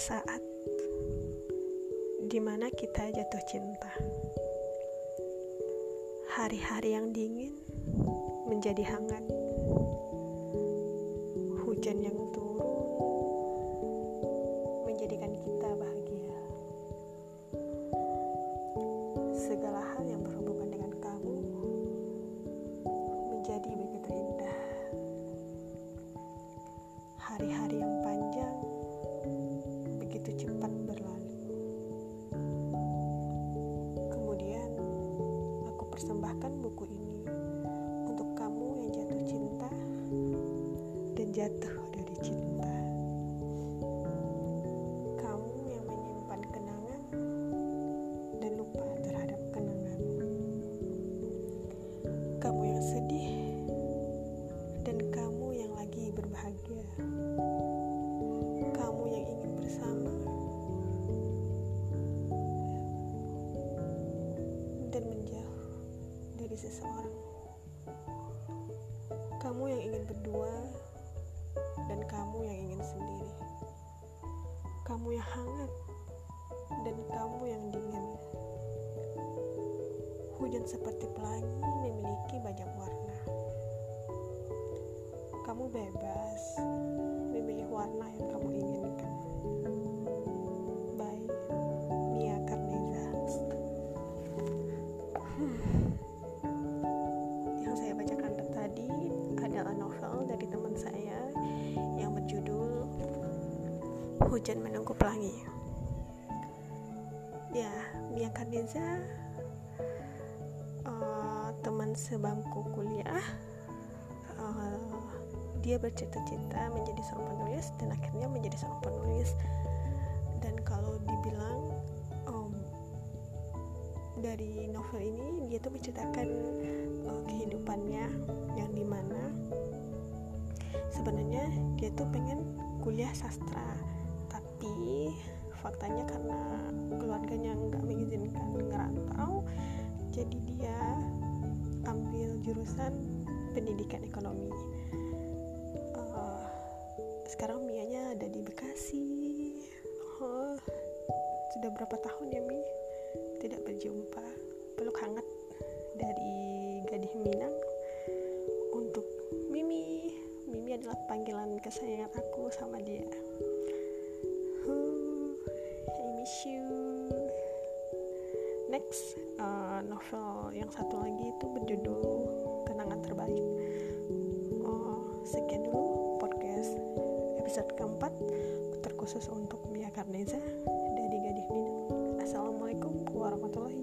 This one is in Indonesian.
saat di mana kita jatuh cinta. Hari-hari yang dingin menjadi hangat. Hujan yang turun menjadikan kita bahagia. Segala hal yang berhubungan dengan kamu menjadi begitu indah. Hari-hari yang persembahkan buku ini untuk kamu yang jatuh cinta dan jatuh dari cinta. Kamu yang menyimpan kenangan dan lupa terhadap kenangan. Kamu yang sedih dan kamu yang lagi berbahagia. Kamu yang ingin bersama dan menjauh dari seseorang. Kamu yang ingin berdua dan kamu yang ingin sendiri. Kamu yang hangat dan kamu yang dingin. Hujan seperti pelangi memiliki banyak warna. Kamu bebas memilih warna yang kamu inginkan. Hujan Menunggu Pelangi. Ya, Mia Karneza uh, teman sebangku kuliah. Uh, dia bercita-cita menjadi seorang penulis dan akhirnya menjadi seorang penulis dan kalau dibilang um, dari novel ini dia tuh menceritakan uh, kehidupannya yang di mana sebenarnya dia tuh pengen kuliah sastra faktanya karena keluarganya nggak mengizinkan ngerantau jadi dia ambil jurusan pendidikan ekonomi. Uh, sekarang Mianya ada di Bekasi. Oh, sudah berapa tahun ya Mi? Tidak berjumpa. Peluk hangat dari Gading Minang untuk Mimi. Mimi adalah panggilan kesayangan aku sama dia miss you. Next uh, novel yang satu lagi itu berjudul kenangan terbaik. Oh sekian dulu podcast episode keempat. Terkhusus untuk Mia Karneza dari Gadih Minang Assalamualaikum warahmatullahi